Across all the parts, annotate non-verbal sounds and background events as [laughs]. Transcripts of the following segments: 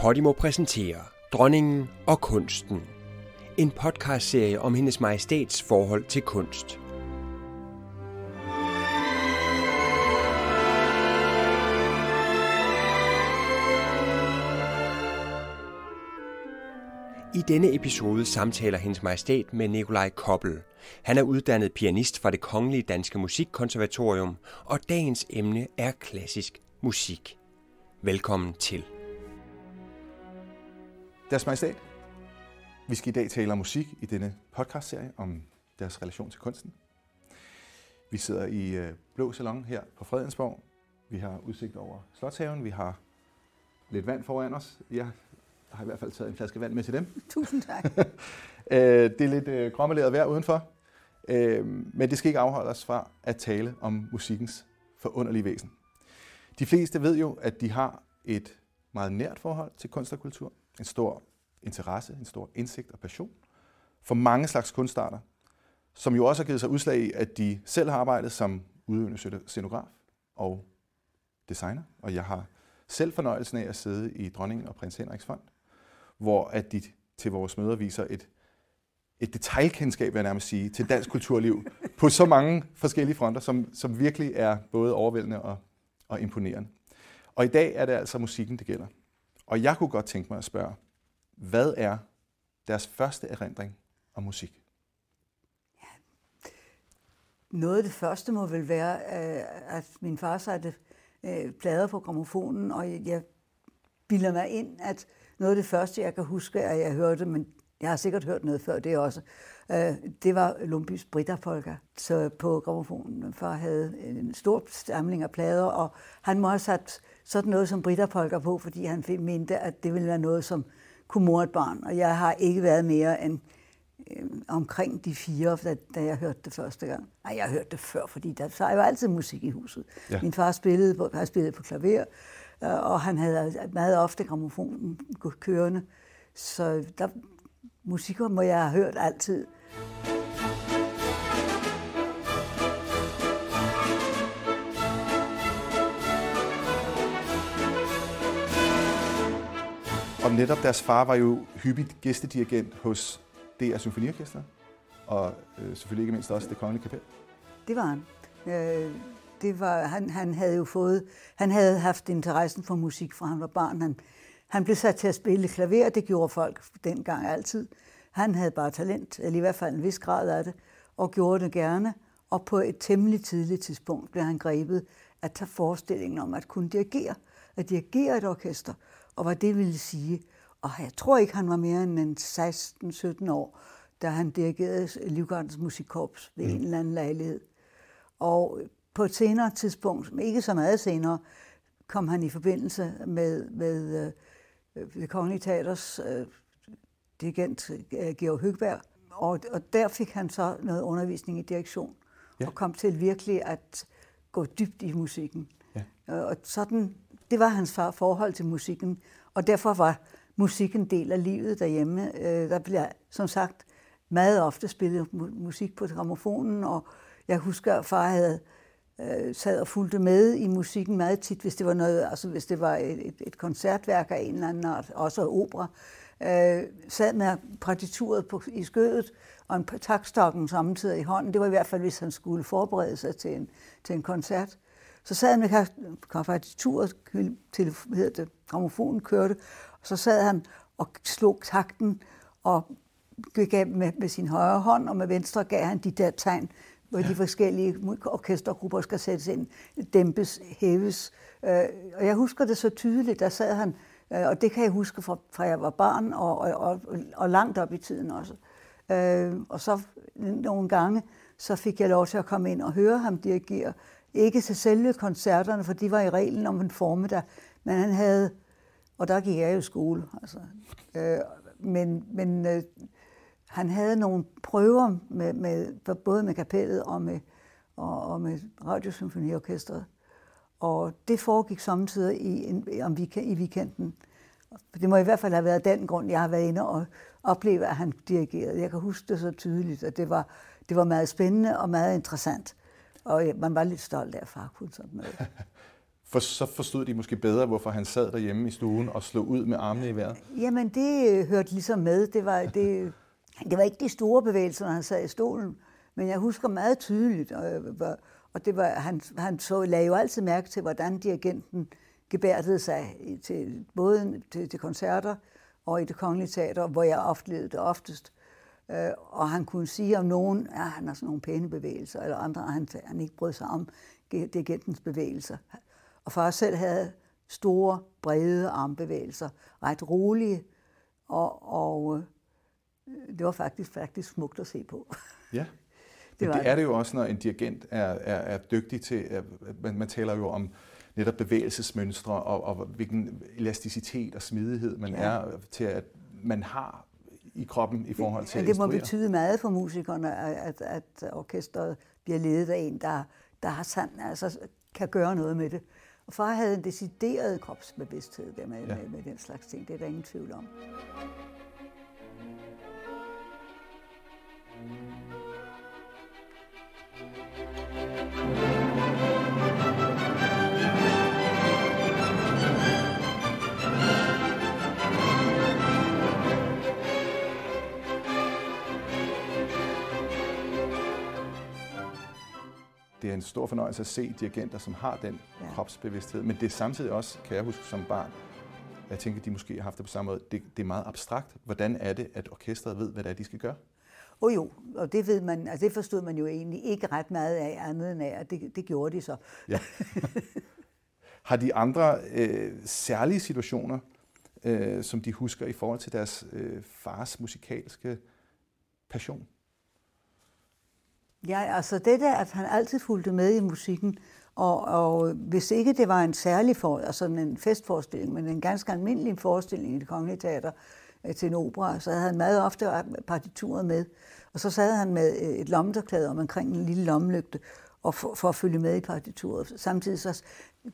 Podimo præsenterer Dronningen og kunsten. En podcastserie om hendes majestæts forhold til kunst. I denne episode samtaler hendes majestæt med Nikolaj Koppel. Han er uddannet pianist fra det Kongelige Danske Musikkonservatorium, og dagens emne er klassisk musik. Velkommen til. Deres Majestæt, vi skal i dag tale om musik i denne podcastserie om deres relation til kunsten. Vi sidder i øh, Blå Salon her på Fredensborg. Vi har udsigt over Slotshaven. Vi har lidt vand foran os. Jeg har i hvert fald taget en flaske vand med til dem. [laughs] Tusind tak. [laughs] Øh, det er lidt øh, grommeleret vejr udenfor, men det skal ikke afholde os fra at tale om musikkens forunderlige væsen. De fleste ved jo, at de har et meget nært forhold til kunst og kultur en stor interesse, en stor indsigt og passion for mange slags kunstarter, som jo også har givet sig udslag i, at de selv har arbejdet som udøvende scenograf og designer. Og jeg har selv fornøjelsen af at sidde i Dronningen og Prins Henriks Fond, hvor at de til vores møder viser et, et detaljkendskab, vil jeg nærmest sige, til dansk kulturliv [laughs] på så mange forskellige fronter, som, som virkelig er både overvældende og, og imponerende. Og i dag er det altså musikken, det gælder. Og jeg kunne godt tænke mig at spørge, hvad er deres første erindring om musik? Ja. Noget af det første må vel være, øh, at min far satte øh, plader på gramofonen, og jeg bilder mig ind, at noget af det første, jeg kan huske, at jeg hørte, men jeg har sikkert hørt noget før det også, øh, det var Lumbys Britterpolka. Så på gramofonen, far havde en stor samling af plader, og han må have sat sådan noget som britterpolker på, fordi han mente, at det ville være noget, som kunne mor et barn. Og jeg har ikke været mere end øh, omkring de fire, da, da jeg hørte det første gang. Nej, jeg har hørt det før, fordi der så er jo altid musik i huset. Ja. Min far spillede på, har spillet på klaver, øh, og han havde meget ofte gramofonen kørende. Så der, musikker må jeg have hørt altid. Og netop deres far var jo hyppigt gæstedirigent hos DR Symfoniorkester, og øh, selvfølgelig ikke mindst også det kongelige kapel. Det var han. Øh, det var, han, han havde jo fået, han havde haft interessen for musik fra han var barn. Han, han blev sat til at spille klaver, det gjorde folk dengang altid. Han havde bare talent, eller i hvert fald en vis grad af det, og gjorde det gerne. Og på et temmelig tidligt tidspunkt blev han grebet at tage forestillingen om at kunne dirigere, at dirigere et orkester og hvad det ville sige. Og jeg tror ikke, han var mere end 16-17 år, da han dirigerede Livgardens Musikkorps ved mm. en eller anden lejlighed. Og på et senere tidspunkt, ikke så meget senere, kom han i forbindelse med, med øh, det Kongelige Teaters øh, dirigent øh, Georg Høgberg. Og, og der fik han så noget undervisning i direktion, ja. og kom til virkelig at gå dybt i musikken. Ja. Og sådan det var hans far forhold til musikken, og derfor var musikken del af livet derhjemme. Øh, der blev som sagt meget ofte spillet musik på gramofonen, og jeg husker, at far havde øh, sad og fulgte med i musikken meget tit, hvis det var noget, altså hvis det var et, et, et koncertværk af en eller anden art, også opera, øh, sad med partituret på, i skødet og en takstokken samtidig i hånden. Det var i hvert fald, hvis han skulle forberede sig til en, til en koncert. Så sad han med partituret til hedder det, gramofonen kørte, og så sad han og slog takten og gik af med, med sin højre hånd, og med venstre gav han de der tegn, hvor de forskellige orkestergrupper skal sættes ind, dæmpes, hæves. Øh, og jeg husker det så tydeligt, der sad han, øh, og det kan jeg huske fra, fra jeg var barn, og, og, og, og langt op i tiden også. Øh, og så nogle gange, så fik jeg lov til at komme ind og høre ham dirigere. Ikke til selve koncerterne, for de var i reglen om en formiddag, men han havde, og der gik jeg jo i skole, altså, øh, men, men øh, han havde nogle prøver med, med, både med kapellet og med, og, og med Radiosymfoniorkestret. Og det foregik samtidig i, en, om weekend, i weekenden. Det må i hvert fald have været den grund, jeg har været inde og opleve, at han dirigerede. Jeg kan huske det så tydeligt, at det var, det var meget spændende og meget interessant. Og man var lidt stolt af, at far kunne sådan noget. [laughs] For så forstod de måske bedre, hvorfor han sad derhjemme i stuen og slog ud med armene i vejret. Jamen, det øh, hørte ligesom med. Det var, det, [laughs] det var ikke de store bevægelser, når han sad i stolen, men jeg husker meget tydeligt, og, og det var, han, han så, lagde jo altid mærke til, hvordan dirigenten gebærdede sig til, både til, til koncerter og i det kongelige teater, hvor jeg oplevede det oftest. Øh, og han kunne sige om nogen, at ja, han har sådan nogle pæne bevægelser, eller andre, han, han ikke brød sig om dirigentens bevægelser. Og far selv havde store, brede armbevægelser, ret rolige, og, og øh, det var faktisk, faktisk smukt at se på. Ja, [laughs] det, det er det jo også, når en dirigent er, er, er dygtig til, at man, man taler jo om netop bevægelsesmønstre og, og hvilken elasticitet og smidighed man ja. er til, at man har i kroppen i forhold til ja, det må betyde meget for musikerne, at, at orkestret bliver ledet af en, der, der har sand, altså, kan gøre noget med det. Og far havde en decideret kropsbevidsthed der med, ja. med, med den slags ting. Det er der ingen tvivl om. Det er en stor fornøjelse at se dirigenter, som har den ja. kropsbevidsthed. Men det er samtidig også, kan jeg huske som barn, jeg tænker, de måske har haft det på samme måde, det, det er meget abstrakt. Hvordan er det, at orkestret ved, hvad det er, de skal gøre? Oh jo, og det ved man, altså det forstod man jo egentlig ikke ret meget af, andet end af, at det, det gjorde de så. Ja. [laughs] har de andre øh, særlige situationer, øh, som de husker i forhold til deres øh, fars musikalske passion? Ja, altså det der, at han altid fulgte med i musikken, og, og hvis ikke det var en særlig for, altså en festforestilling, men en ganske almindelig forestilling i det kongelige teater øh, til en opera, så havde han meget ofte partituret med. Og så sad han med øh, et lommetørklæde om omkring en lille lommelygte, og for, for at følge med i partituret. Samtidig så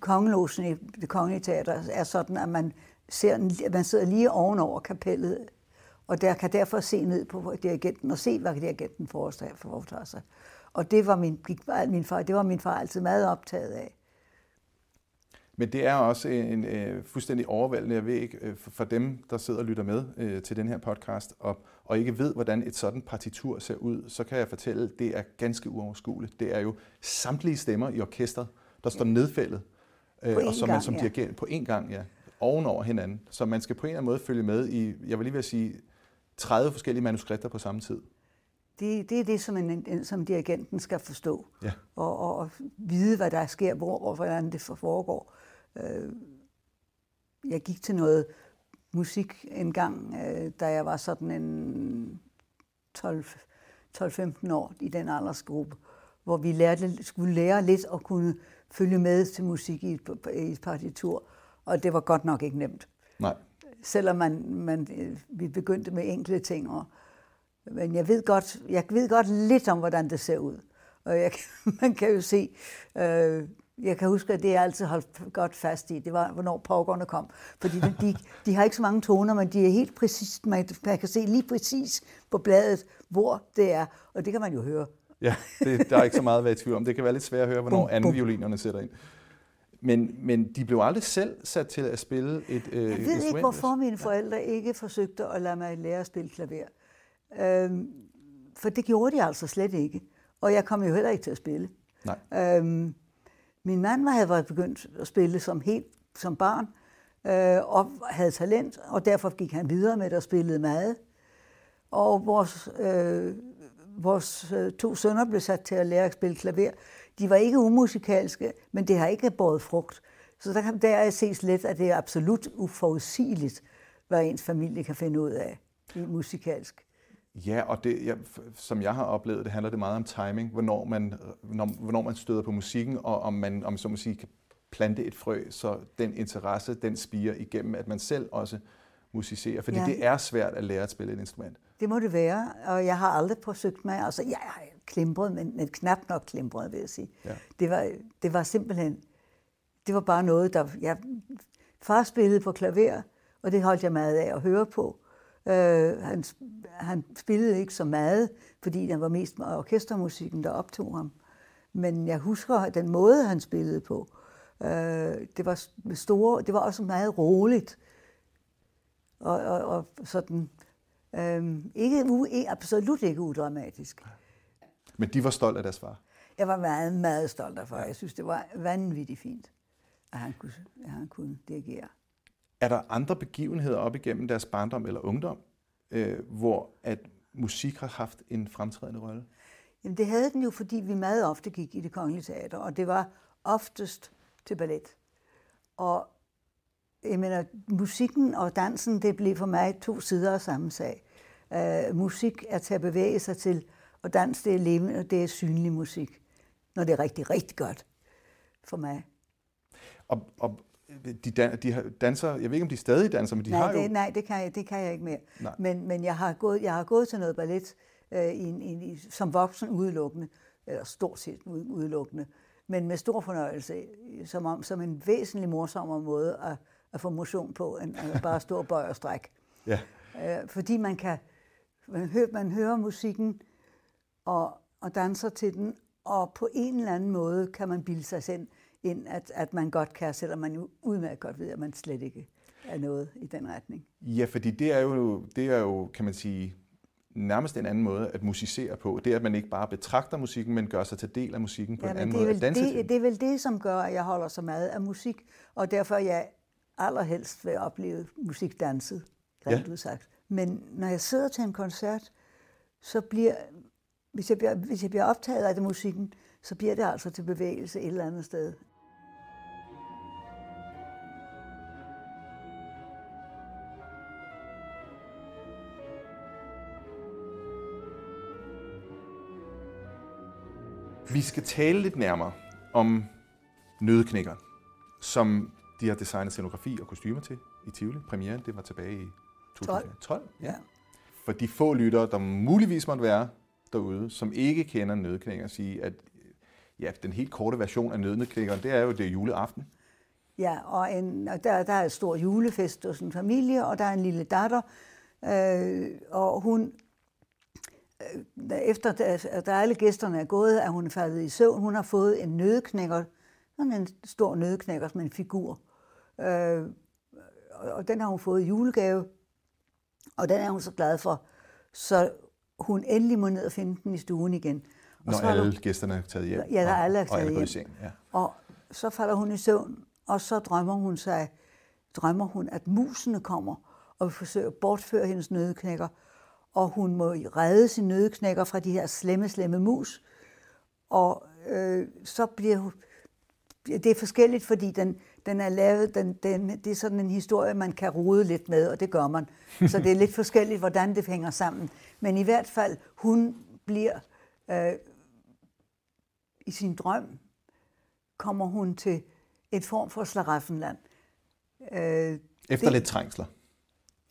kongelåsen i det kongelige teater er sådan, at man, ser, man sidder lige ovenover kapellet og der kan derfor se ned på dirigenten og se, hvad dirigenten foretager sig. Og det var min, min far, det var min far altid meget optaget af. Men det er også en, en øh, fuldstændig overvældende, ikke, øh, for dem, der sidder og lytter med øh, til den her podcast, og, og ikke ved, hvordan et sådan partitur ser ud, så kan jeg fortælle, at det er ganske uoverskueligt. Det er jo samtlige stemmer i orkestret, der står nedfældet, øh, og som gang, man som ja. dirigent på en gang, ja, ovenover hinanden. Så man skal på en eller anden måde følge med i, jeg vil lige vil sige, 30 forskellige manuskripter på samme tid. Det, det er det, som, en, som dirigenten skal forstå. Ja. Og, og, og vide, hvad der sker, hvor og hvordan det foregår. Øh, jeg gik til noget musik en gang, øh, da jeg var sådan en 12-15 år i den aldersgruppe, hvor vi lærte, skulle lære lidt at kunne følge med til musik i et, i et partitur. Og det var godt nok ikke nemt. Nej selvom man, man, øh, vi begyndte med enkelte ting. Og, men jeg ved, godt, jeg ved godt lidt om, hvordan det ser ud. Og jeg, [laughs] man kan jo se, øh, jeg kan huske, at det er altid holdt godt fast i, det var, hvornår pokkerne kom. Fordi de, de har ikke så mange toner, men de er helt præcis, man, man kan se lige præcis på bladet, hvor det er, og det kan man jo høre. Ja, det, der er ikke så meget at være i tvivl om. Det kan være lidt svært at høre, hvornår anden violinerne sætter ind. Men, men de blev aldrig selv sat til at spille et øh, Jeg ved ikke, hvorfor mine forældre ikke forsøgte at lade mig lære at spille klaver. Øhm, for det gjorde de altså slet ikke. Og jeg kom jo heller ikke til at spille. Nej. Øhm, min mand havde været begyndt at spille som helt som barn, øh, og havde talent, og derfor gik han videre med det og spillede meget. Og vores, øh, vores øh, to sønner blev sat til at lære at spille klaver. De var ikke umusikalske, men det har ikke båret frugt. Så der, kan, der ses lidt, at det er absolut uforudsigeligt, hvad ens familie kan finde ud af i musikalsk. Ja, og det, ja, som jeg har oplevet, det handler det meget om timing, hvornår man, når, hvornår man støder på musikken, og om man, om så må sige, kan plante et frø, så den interesse, den spiger igennem, at man selv også musicerer. Fordi ja. det er svært at lære at spille et instrument. Det må det være, og jeg har aldrig forsøgt mig. Altså, jeg har klimpret, men, men knap nok klimpret, vil jeg sige. Ja. Det, var, det var simpelthen, det var bare noget, der... Jeg, far spillede på klaver, og det holdt jeg meget af at høre på. Uh, han, han spillede ikke så meget, fordi det var mest orkestermusikken, der optog ham. Men jeg husker den måde, han spillede på. Øh, det, var store, det var også meget roligt. Og, og, og sådan, øh, ikke, absolut ikke udramatisk. Men de var stolte af deres far? Jeg var meget, meget stolt af far. Jeg synes, det var vanvittigt fint, at han kunne, at han kunne dirigere. Er der andre begivenheder op igennem deres barndom eller ungdom, øh, hvor at musik har haft en fremtrædende rolle? Jamen det havde den jo, fordi vi meget ofte gik i det kongelige teater, og det var oftest til ballet. Og jeg mener, musikken og dansen, det blev for mig to sider af samme sag. Uh, musik er til at bevæge sig til, og dans det er levende, og det er synlig musik, når det er rigtig, rigtig godt for mig. Og, og de, dan, de danser, jeg ved ikke, om de stadig danser, men de nej, har det, jo... Nej, det kan jeg, det kan jeg ikke mere. Men, men jeg, har gået, jeg har gået til noget ballet øh, i, i, som voksen udelukkende, eller stort set udelukkende, men med stor fornøjelse, som, om, som en væsentlig morsommere måde at, at få motion på, end at bare stå og bøje og strække. Ja. Øh, fordi man kan, man hører, man hører musikken og, og danser til den, og på en eller anden måde kan man bilde sig selv ind, at, at man godt kan, selvom man jo udmærket godt ved, at man slet ikke er noget i den retning. Ja, fordi det er jo, det er jo kan man sige, nærmest en anden måde at musicere på. Det er, at man ikke bare betragter musikken, men gør sig til del af musikken på ja, en anden måde. Det, det, det er vel det, som gør, at jeg holder så meget af musik, og derfor jeg allerhelst vil opleve musik danset, rent ja. udsagt. Men når jeg sidder til en koncert, så bliver, hvis jeg bliver, hvis jeg bliver optaget af det musikken, så bliver det altså til bevægelse et eller andet sted. Vi skal tale lidt nærmere om Nødeknækkeren, som de har designet scenografi og kostymer til i Tivoli. Premieren, det var tilbage i 2012. Ja. For de få lyttere, der muligvis måtte være derude, som ikke kender nødknækker, sige, at ja, den helt korte version af nødknækkeren, det er jo det juleaften. Ja, og, en, og der, der er et stor julefest hos en familie, og der er en lille datter, øh, og hun Øh, efter at alle gæsterne er gået, er hun faldet i søvn. Hun har fået en nødknækker, sådan en stor nødknækker som en figur. Øh, og den har hun fået i julegave, og den er hun så glad for. Så hun endelig må ned og finde den i stuen igen. Og Når alle hun, gæsterne er taget hjem. Ja, der alle er taget og hjem. Seng, ja. Og så falder hun i søvn, og så drømmer hun sig, drømmer hun, at musene kommer og vil forsøge at bortføre hendes nødeknækker og hun må redde sin nødeknækker fra de her slemme, slemme mus. Og øh, så bliver hun, det er forskelligt, fordi den, den er lavet, den, den, det er sådan en historie, man kan rode lidt med, og det gør man. Så det er lidt forskelligt, hvordan det hænger sammen. Men i hvert fald, hun bliver øh, i sin drøm, kommer hun til et form for slaraffenland. Øh, efter det, lidt trængsler.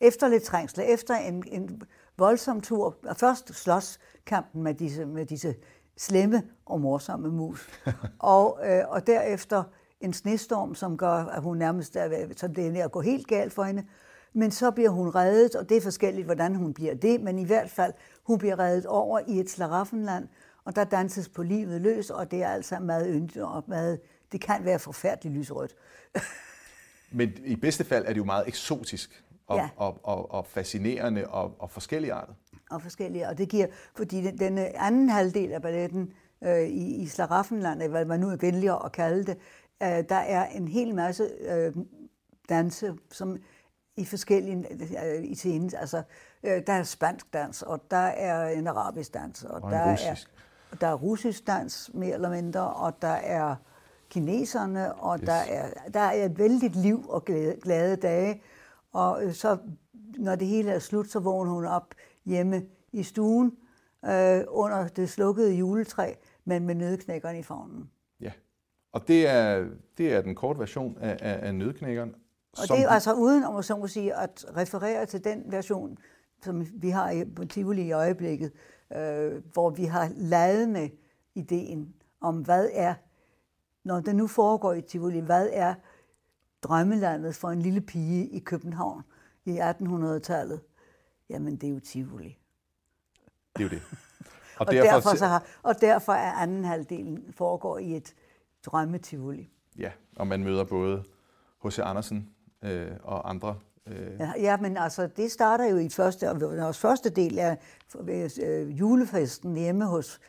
Efter lidt trængsler, efter en, en voldsom tur. Først slås kampen med disse, med disse slemme og morsomme mus. [laughs] og, øh, og derefter en snestorm, som gør, at hun nærmest er, så det er at gå helt galt for hende. Men så bliver hun reddet, og det er forskelligt, hvordan hun bliver det, men i hvert fald, hun bliver reddet over i et slaraffenland, og der danses på livet løs, og det er altså meget yndigt og meget, det kan være forfærdeligt lysrødt. [laughs] men i bedste fald er det jo meget eksotisk og, ja. og, og, og fascinerende og, og forskellige arter. Og forskellige, og det giver, fordi den, den anden halvdel af balletten øh, i, i Slaraffenland, hvad man nu er venlig at kalde det, øh, der er en hel masse øh, danse, som i forskellige øh, i scenen. Altså, øh, der er spansk dans, og der er en arabisk dans, og, og der russisk. er der er russisk dans mere eller mindre, og der er kineserne, og yes. der, er, der er et vældigt liv og glade, glade dage. Og øh, så, når det hele er slut, så vågner hun op hjemme i stuen øh, under det slukkede juletræ, men med nødknækkeren i favnen. Og det er, det er den korte version af, af, af nødknækkeren. Og det er altså uden, om så må sige, at referere til den version, som vi har i, Tivoli i øjeblikket, øh, hvor vi har lavet med ideen om, hvad er, når det nu foregår i Tivoli, hvad er drømmelandet for en lille pige i København i 1800-tallet, jamen det er jo Tivoli. Det er jo det. [laughs] Og, og, derfor, derfor, så har, og derfor er anden halvdelen foregår i et drømmetivoli. ja, og man møder både H.C. Andersen øh, og andre. Øh. Ja, men altså, det starter jo i første, vores første del af øh, julefesten hjemme hos,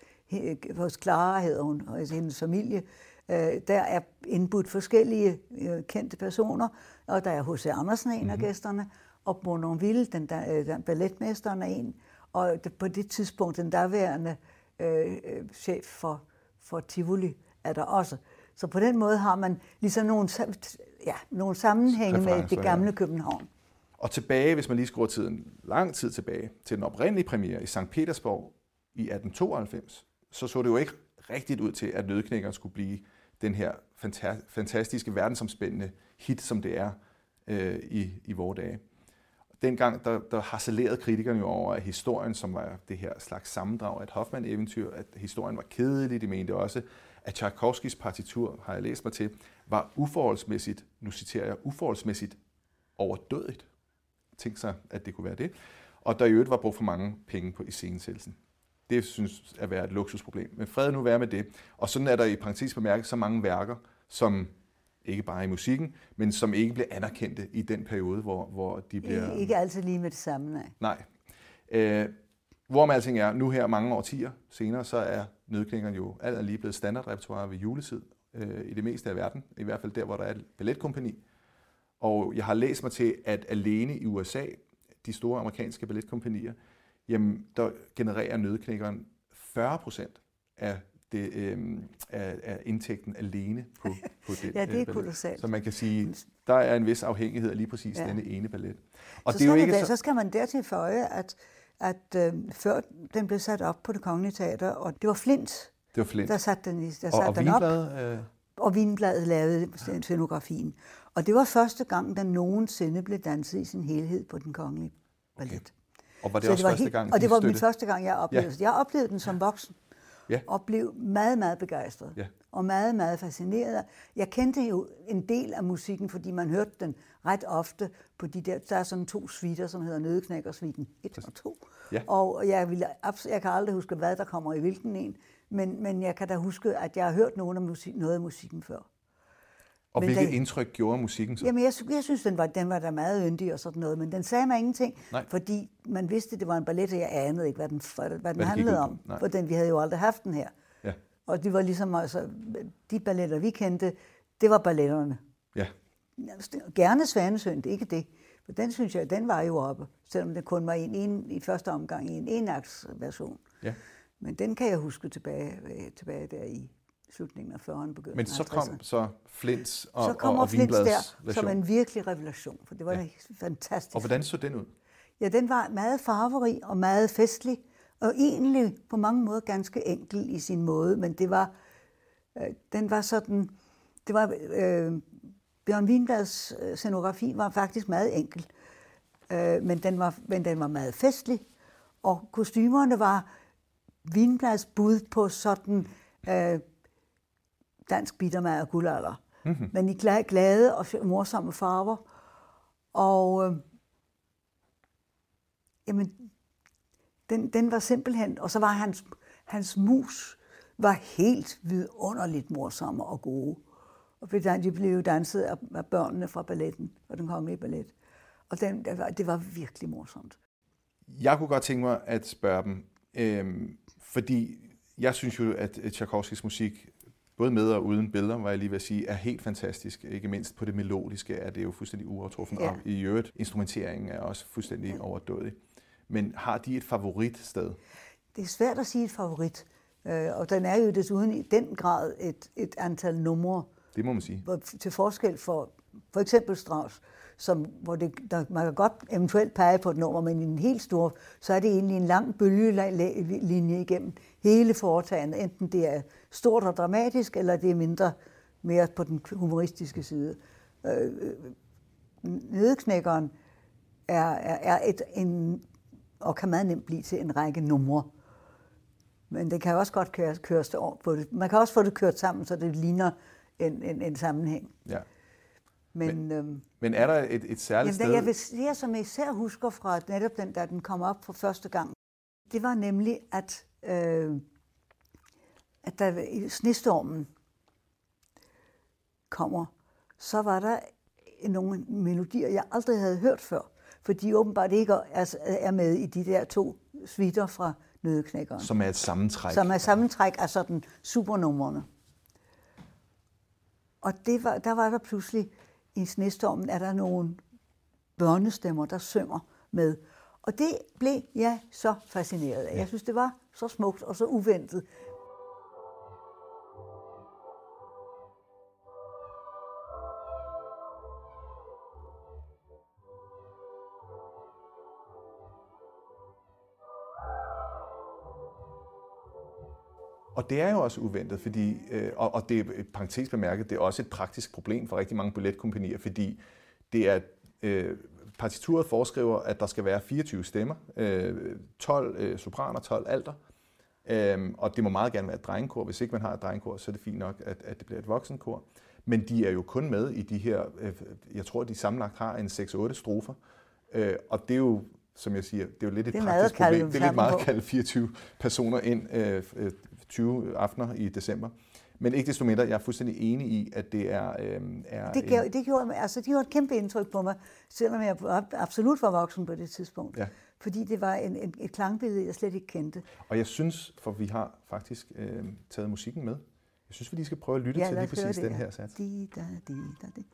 hos Clara, hedder hun, og hendes familie. Øh, der er indbudt forskellige øh, kendte personer, og der er H.C. Andersen en mm-hmm. af mhm. gæsterne, og Bournonville, den, der, øh, den balletmesteren, er en, og på det tidspunkt den daværende øh, chef for, for Tivoli er der også. Så på den måde har man ligesom nogle, ja, nogle sammenhænge med det gamle København. Og tilbage, hvis man lige skruer tiden lang tid tilbage, til den oprindelige premiere i St. Petersborg i 1892, så så det jo ikke rigtigt ud til, at Nødknækkeren skulle blive den her fantastiske, verdensomspændende hit, som det er øh, i, i vores dage. Dengang der, der harcelerede kritikerne jo over, at historien, som var det her slags sammendrag af et Hoffmann-eventyr, at historien var kedelig. De mente også, at Tchaikovskis partitur, har jeg læst mig til, var uforholdsmæssigt, nu citerer jeg, uforholdsmæssigt overdødigt. Tænk sig, at det kunne være det. Og der i øvrigt var brugt for mange penge på iscenesættelsen. Det synes at være et luksusproblem. Men fred nu være med det. Og sådan er der i parentes bemærket så mange værker, som ikke bare i musikken, men som ikke bliver anerkendte i den periode, hvor, hvor de bliver... Ikke, ikke altid lige med det samme, nej. Nej. Øh, hvor man alting er, nu her mange årtier senere, så er nødklingerne jo alt lige blevet standardrepertoire ved juletid øh, i det meste af verden, i hvert fald der, hvor der er et balletkompani. Og jeg har læst mig til, at alene i USA, de store amerikanske balletkompanier, jamen, der genererer nødknækkeren 40 procent af, det, øh, af, af indtægten alene på, på [laughs] det. ja, det er øh, kolossalt. Så man kan sige, der er en vis afhængighed af lige præcis ja. denne ene ballet. Og så, det er jo ikke så... så skal man dertil føje, at, at øh, før den blev sat op på det kongelige teater, og det var Flint, det var Flint. der satte den, der satte og, og den op. Øh... Og Vinbladet lavede scenografien. Og det var første gang, der nogensinde blev danset i sin helhed på den kongelige ballet. Okay. Og var det så også det var første helt, gang, Og det var min første gang, jeg oplevede ja. Jeg oplevede den som voksen. Ja. Og blev meget, meget begejstret. Ja. Og meget, meget fascineret. Jeg kendte jo en del af musikken, fordi man hørte den ret ofte på de der, der er sådan to suiter, som hedder Nødeknækkersviten 1 og 2. Ja. Og jeg, vil, jeg kan aldrig huske, hvad der kommer i hvilken en, men, men jeg kan da huske, at jeg har hørt noget af, musik, noget af musikken før. Og men hvilket den, indtryk gjorde musikken så? Jamen, jeg, jeg synes, den var, den var da meget yndig og sådan noget, men den sagde mig ingenting, Nej. fordi man vidste, det var en ballet, og jeg anede ikke, hvad den, hvad, hvad den hvad handlede om, Nej. for den, vi havde jo aldrig haft den her. Ja. Og det var ligesom, altså, de balletter, vi kendte, det var balletterne. Ja. Gerne Svanesøn, det er ikke det. For den synes jeg, den var jo oppe, selvom det kun var en, en i første omgang i en enaks version. Ja. Men den kan jeg huske tilbage, tilbage der i slutningen af 40'erne, begyndte Men så kom så Flints og, så kommer og, og Flints der version. som en virkelig revelation, for det var ja. fantastisk. Og hvordan så den ud? Ja, den var meget farverig og meget festlig, og egentlig på mange måder ganske enkel i sin måde, men det var, øh, den var sådan, det var, øh, Bjørn Wienblads øh, scenografi var faktisk meget enkel, øh, men, den var, men den var meget festlig, og kostymerne var Wienblads bud på sådan øh, dansk bittermad og guldalder. Mm-hmm. Men i glade og morsomme farver. Og øh, jamen, den, den var simpelthen, og så var hans, hans mus var helt vidunderligt morsomme og gode. Og de blev danset af børnene fra balletten, fra den kongelige ballet. Og den, det, var, det var virkelig morsomt. Jeg kunne godt tænke mig at spørge dem, øh, fordi jeg synes jo, at Tchaikovskis musik både med og uden billeder, var jeg lige ved at sige, er helt fantastisk. Ikke mindst på det melodiske er det jo fuldstændig uovertruffen, ja. og i øvrigt instrumenteringen er også fuldstændig ja. overdådig. Men har de et favoritsted? Det er svært at sige et favorit, øh, og den er jo desuden i den grad et, et antal numre. Det må man sige. Til forskel for for eksempel Strauss, som, hvor det, der, man kan godt eventuelt pege på et nummer, men i en helt stor, så er det egentlig en lang bølgelinje igennem hele foretagendet. Enten det er stort og dramatisk, eller det er mindre mere på den humoristiske side. Øh, øh Nødeknækkeren er, er, er et, en, og kan meget nemt blive til en række numre. Men det kan også godt køres, køres på det. Man kan også få det kørt sammen, så det ligner en, en, en sammenhæng. Ja. Men, men, øhm, men er der et, et særligt jamen, sted? Jeg vil sige, som jeg især husker fra netop den, da den kom op for første gang, det var nemlig, at, øh, at der i snestormen kommer, så var der nogle melodier, jeg aldrig havde hørt før, for de åbenbart ikke er, er med i de der to svitter fra Nødeknækkeren. Som er et sammentræk. Som er sammentræk af sådan supernumrene. Og det var, der var der pludselig i snestormen, er der nogle børnestemmer, der synger med. Og det blev jeg så fascineret af. Jeg synes, det var så smukt og så uventet. Og det er jo også uventet, fordi, øh, og, og det er parentes bemærket, det er også et praktisk problem for rigtig mange billetkompanier, fordi det er, øh, partituret foreskriver, at der skal være 24 stemmer, øh, 12 øh, sopraner, 12 alter, øh, og det må meget gerne være et drengekor. Hvis ikke man har et drengekor, så er det fint nok, at, at det bliver et voksenkor. Men de er jo kun med i de her, øh, jeg tror, de sammenlagt har en 6-8 strofer, øh, og det er jo som jeg siger, det er jo lidt et praktisk problem. Det er lidt meget at kalde 24 personer ind øh, øh, 20 aftener i december. Men ikke desto mindre, jeg er fuldstændig enig i, at det er... Øh, er Det, gav, det gjorde, altså, det gjorde et kæmpe indtryk på mig, selvom jeg absolut var voksen på det tidspunkt. Ja. Fordi det var en, en, et klangbillede, jeg slet ikke kendte. Og jeg synes, for vi har faktisk øh, taget musikken med, jeg synes, vi lige skal prøve at lytte til lad lige præcis det den her sats. Di, da, di, da, di.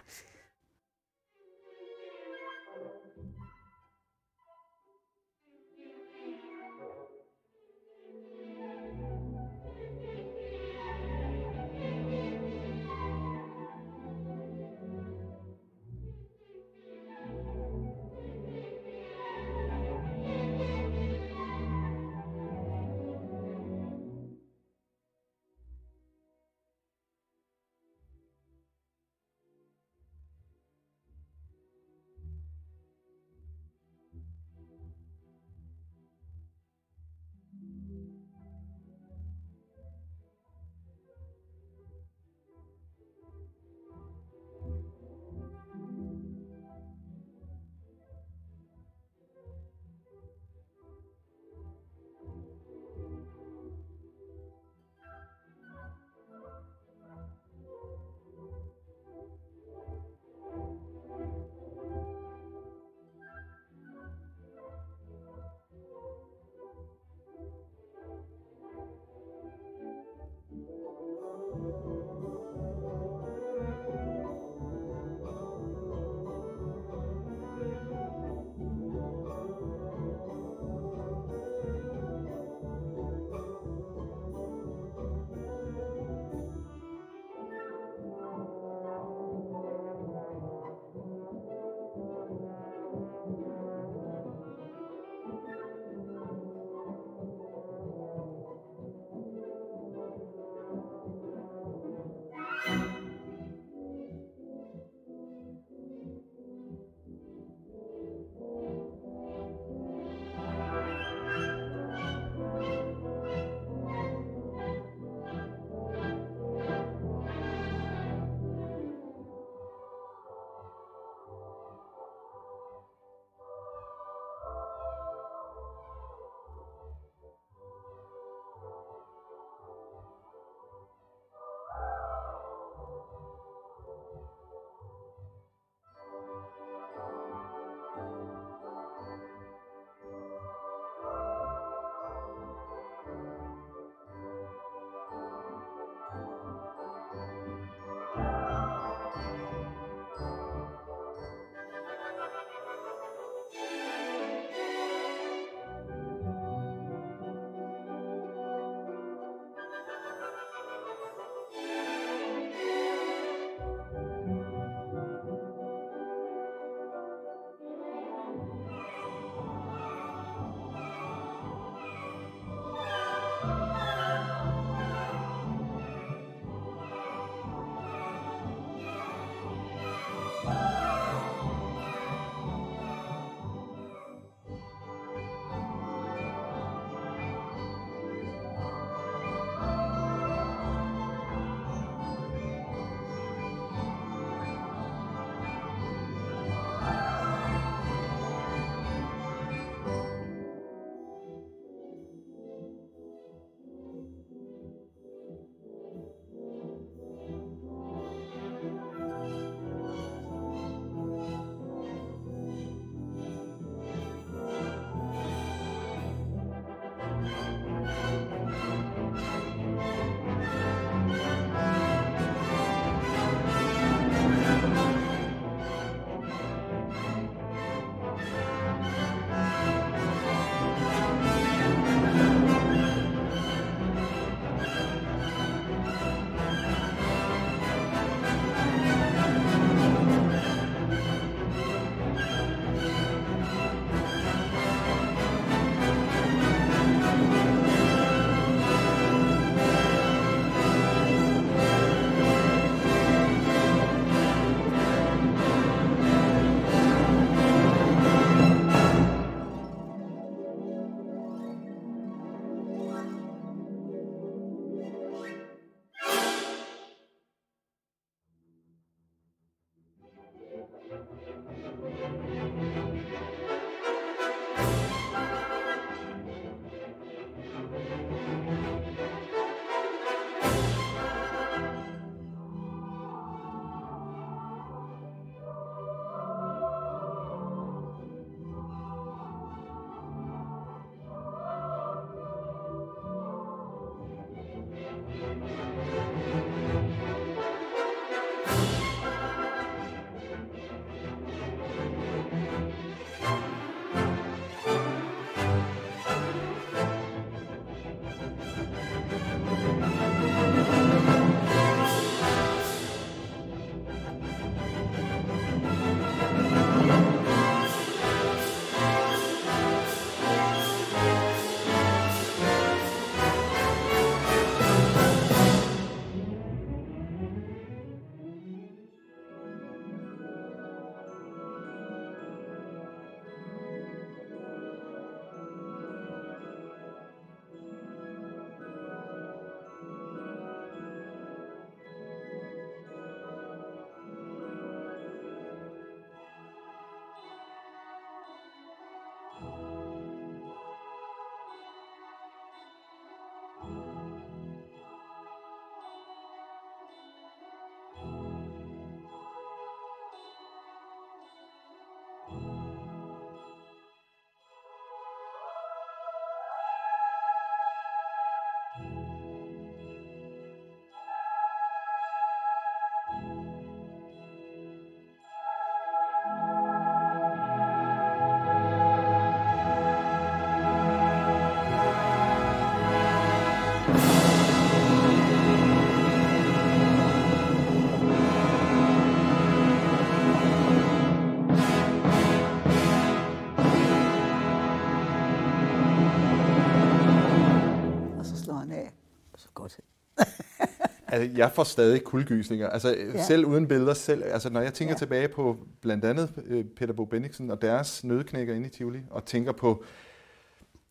Altså, jeg får stadig kuldegysninger. Altså, ja. selv uden billeder. Selv, altså, når jeg tænker ja. tilbage på blandt andet øh, Peter Bo Bendiksen og deres nødknækker inde i Tivoli, og tænker på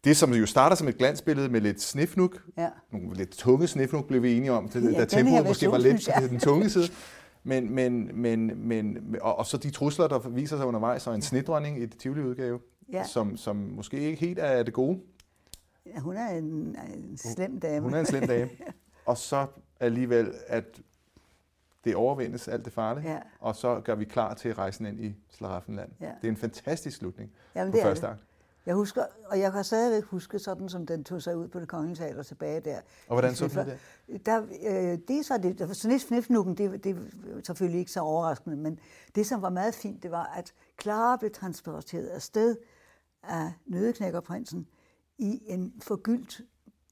det, som jo starter som et glansbillede med lidt snifnuk, ja. nogle lidt tunge snifnuk blev vi enige om, til, ja, da tempoet måske var lidt ja. den tunge side. Men, men, men, men, og, og så de trusler, der viser sig undervejs, og en snitdronning i det Tivoli-udgave, ja. som, som måske ikke helt er det gode. Hun er en, en slem dame. Hun er en slem dame. [laughs] og så alligevel, at det overvindes alt det farlige, ja. og så gør vi klar til rejsen ind i Slaraffenland. Ja. Det er en fantastisk slutning Jamen, det på første akt. Jeg husker, og jeg kan stadigvæk huske sådan, som den tog sig ud på det kongelige teater tilbage der. Og hvordan så den det? Der, øh, det så det, der, så snifnukken, det, det er selvfølgelig ikke så overraskende, men det, som var meget fint, det var, at Clara blev transporteret afsted af nødeknækkerprinsen i en forgyldt,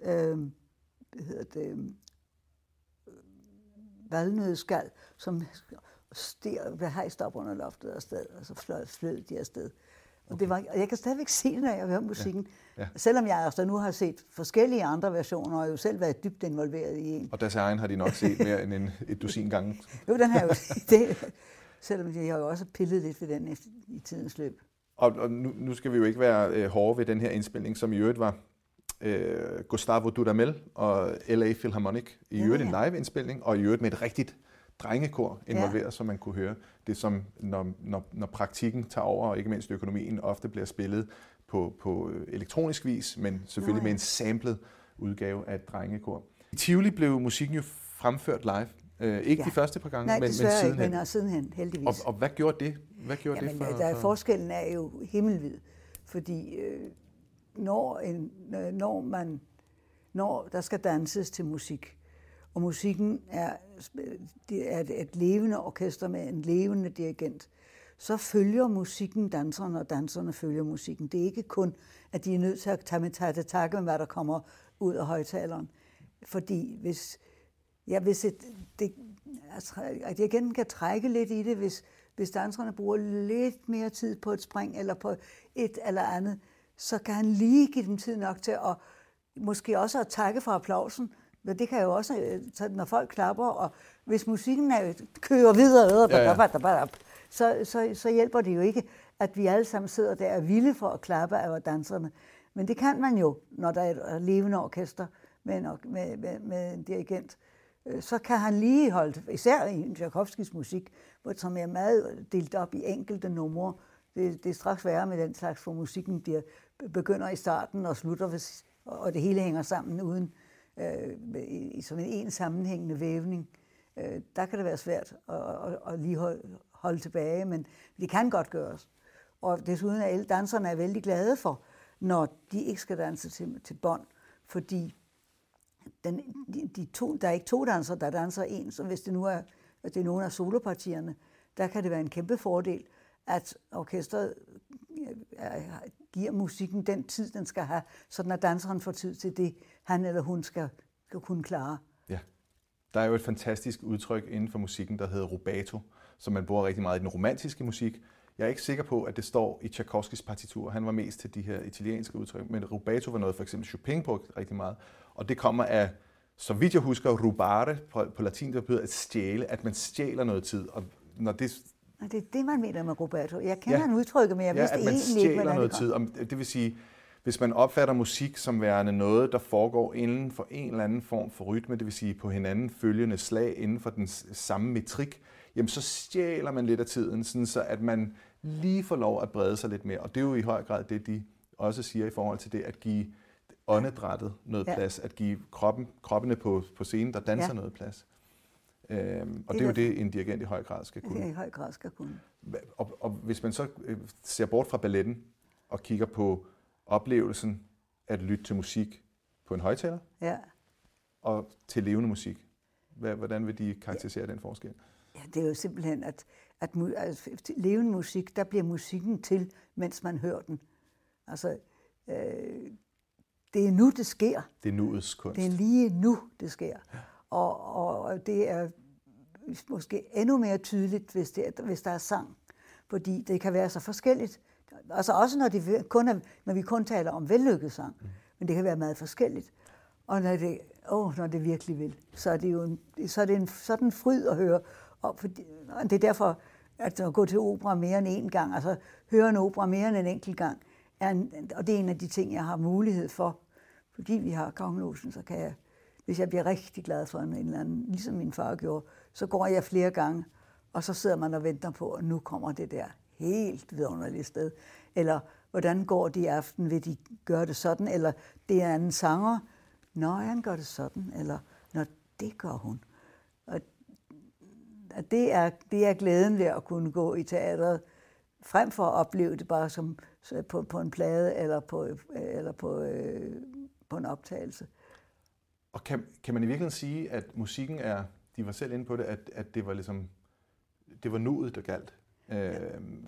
øh, hvad hedder det, valnødskal, som steg, blev hejst op under loftet afsted, og så fløj, flød de afsted. Og, det var, og jeg kan stadigvæk se det, når jeg hører musikken. Ja. Ja. Selvom jeg altså nu har set forskellige andre versioner, og jo selv været dybt involveret i en. Og deres egen har de nok set mere end en, et dusin gange. jo, den har jo det, Selvom de har jo også pillet lidt ved den i tidens løb. Og, og nu, nu skal vi jo ikke være øh, hårde ved den her indspilning, som i øvrigt var øh, Gustavo Dudamel og LA Philharmonic. I øvrigt ja, ja. en live-indspilning, og i øvrigt med et rigtigt drengekor involveret, ja. så man kunne høre det, som når, når, når praktikken tager over, og ikke mindst økonomien, ofte bliver spillet på, på øh, elektronisk vis, men selvfølgelig Nej. med en samlet udgave af et drengekor. I Tivoli blev musikken jo fremført live. Øh, ikke ja. de første par gange, Nej, men, men sidenhen. Ikke, men sidenhen, heldigvis. Og, og hvad gjorde det? Hvad gjorde Jamen, det for, der er, forskellen er jo himmelvid, fordi øh, når, en, øh, når, man, når der skal danses til musik, og musikken er, det er et levende orkester med en levende dirigent, så følger musikken danserne, og danserne følger musikken. Det er ikke kun, at de er nødt til at tage med tage takke med, hvad der kommer ud af højtaleren. Fordi hvis, ja, hvis et, det, altså, at jeg igen kan trække lidt i det, hvis, hvis danserne bruger lidt mere tid på et spring eller på et eller andet, så kan han lige give dem tid nok til at måske også at takke for applausen, men det kan jo også, øh, når folk klapper, og hvis musikken er, kører videre, ja, ja. Så, så, så hjælper det jo ikke, at vi alle sammen sidder der og vilde for at klappe af danserne. Men det kan man jo, når der er et levende orkester med en, med, med, med en dirigent. Øh, så kan han lige holde, især i Tchaikovskis musik, som er meget delt op i enkelte numre. Det, det er straks værre med den slags, hvor musikken bliver, begynder i starten og slutter, og det hele hænger sammen uden øh, i, som en, en sammenhængende vævning. Øh, der kan det være svært at, at, at lige holde, holde tilbage, men det kan godt gøres. Og desuden er alle danserne er vældig glade for, når de ikke skal danse til, til bånd, fordi den, de, de to, der er ikke to dansere, der danser en, så hvis det nu er, at det er nogle af solopartierne, der kan det være en kæmpe fordel, at orkestret Øh, giver musikken den tid, den skal have, så at danseren får tid til det, han eller hun skal, skal kunne klare. Ja. Der er jo et fantastisk udtryk inden for musikken, der hedder rubato, som man bruger rigtig meget i den romantiske musik. Jeg er ikke sikker på, at det står i Tchaikovskis partitur. Han var mest til de her italienske udtryk, men rubato var noget, for eksempel Chopin brugte rigtig meget. Og det kommer af, så vidt jeg husker, rubare på, på latin, der betyder at stjæle, at man stjæler noget tid. Og når det og det er det, man mener med Roberto. Jeg kender ja. han udtrykket, men jeg ja, vidste egentlig ikke, hvordan noget tid. Det vil sige, hvis man opfatter musik som værende noget, der foregår inden for en eller anden form for rytme, det vil sige på hinanden følgende slag inden for den samme metrik, jamen så stjæler man lidt af tiden, sådan så at man lige får lov at brede sig lidt mere. Og det er jo i høj grad det, de også siger i forhold til det at give åndedrættet noget ja. plads, at give kroppen, kroppene på, på scenen, der danser ja. noget plads. Øhm, og det, det er jo det, en dirigent i høj grad skal kunne. Det i høj grad skal kunne. Og, og hvis man så øh, ser bort fra balletten og kigger på oplevelsen at lytte til musik på en højtaler ja. og til levende musik, hvordan vil de karakterisere ja. den forskel? Ja, det er jo simpelthen, at, at, at levende musik, der bliver musikken til, mens man hører den. Altså, øh, det er nu, det sker. Det er nuets kunst. Det er lige nu, det sker. Ja. Og, og det er måske endnu mere tydeligt, hvis, det, hvis der er sang. Fordi det kan være så forskelligt. Altså også når, de kun er, når vi kun taler om vellykket sang. Mm. Men det kan være meget forskelligt. Og når det, oh, når det virkelig vil. Så er det jo en, så er det en sådan fryd at høre. Og, for, og det er derfor, at at gå til opera mere end en gang, altså høre en opera mere end en enkelt gang, er en, og det er en af de ting, jeg har mulighed for. Fordi vi har kongelosen, så kan jeg, hvis jeg bliver rigtig glad for en, eller anden, ligesom min far gjorde, så går jeg flere gange, og så sidder man og venter på, at nu kommer det der helt vidunderlige sted. Eller hvordan går de i aften, vil de gøre det sådan? Eller det er en sanger, Nå, han gør det sådan, eller når det gør hun. Og det er, det er glæden ved at kunne gå i teatret, frem for at opleve det bare som øh, på, på en plade eller på, øh, eller på, øh, på en optagelse. Og kan, kan man i virkeligheden sige, at musikken er, de var selv inde på det, at, at det var ligesom, det var nuet, der galt? Øh, ja.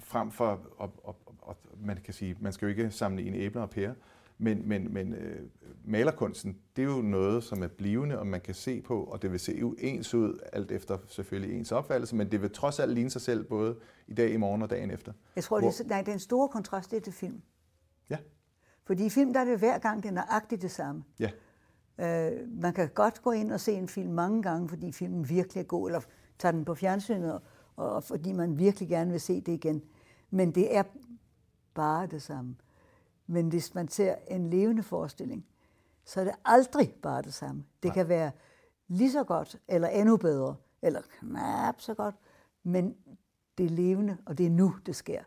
Frem for, og, og, og, man kan sige, man skal jo ikke sammenligne æbler og pærer, men, men, men øh, malerkunsten, det er jo noget, som er blivende, og man kan se på, og det vil se ens ud, alt efter selvfølgelig ens opfattelse, men det vil trods alt ligne sig selv både i dag, i morgen og dagen efter. Jeg tror, Hvor... det er, nej, den store kontrast det er til film. Ja. Fordi i film, der er det hver gang, det er nøjagtigt det samme. Ja. Øh, man kan godt gå ind og se en film mange gange, fordi filmen virkelig er god, eller tage den på fjernsynet, og, og fordi man virkelig gerne vil se det igen. Men det er bare det samme. Men hvis man ser en levende forestilling, så er det aldrig bare det samme. Det Nej. kan være lige så godt, eller endnu bedre, eller knap så godt, men det er levende, og det er nu, det sker.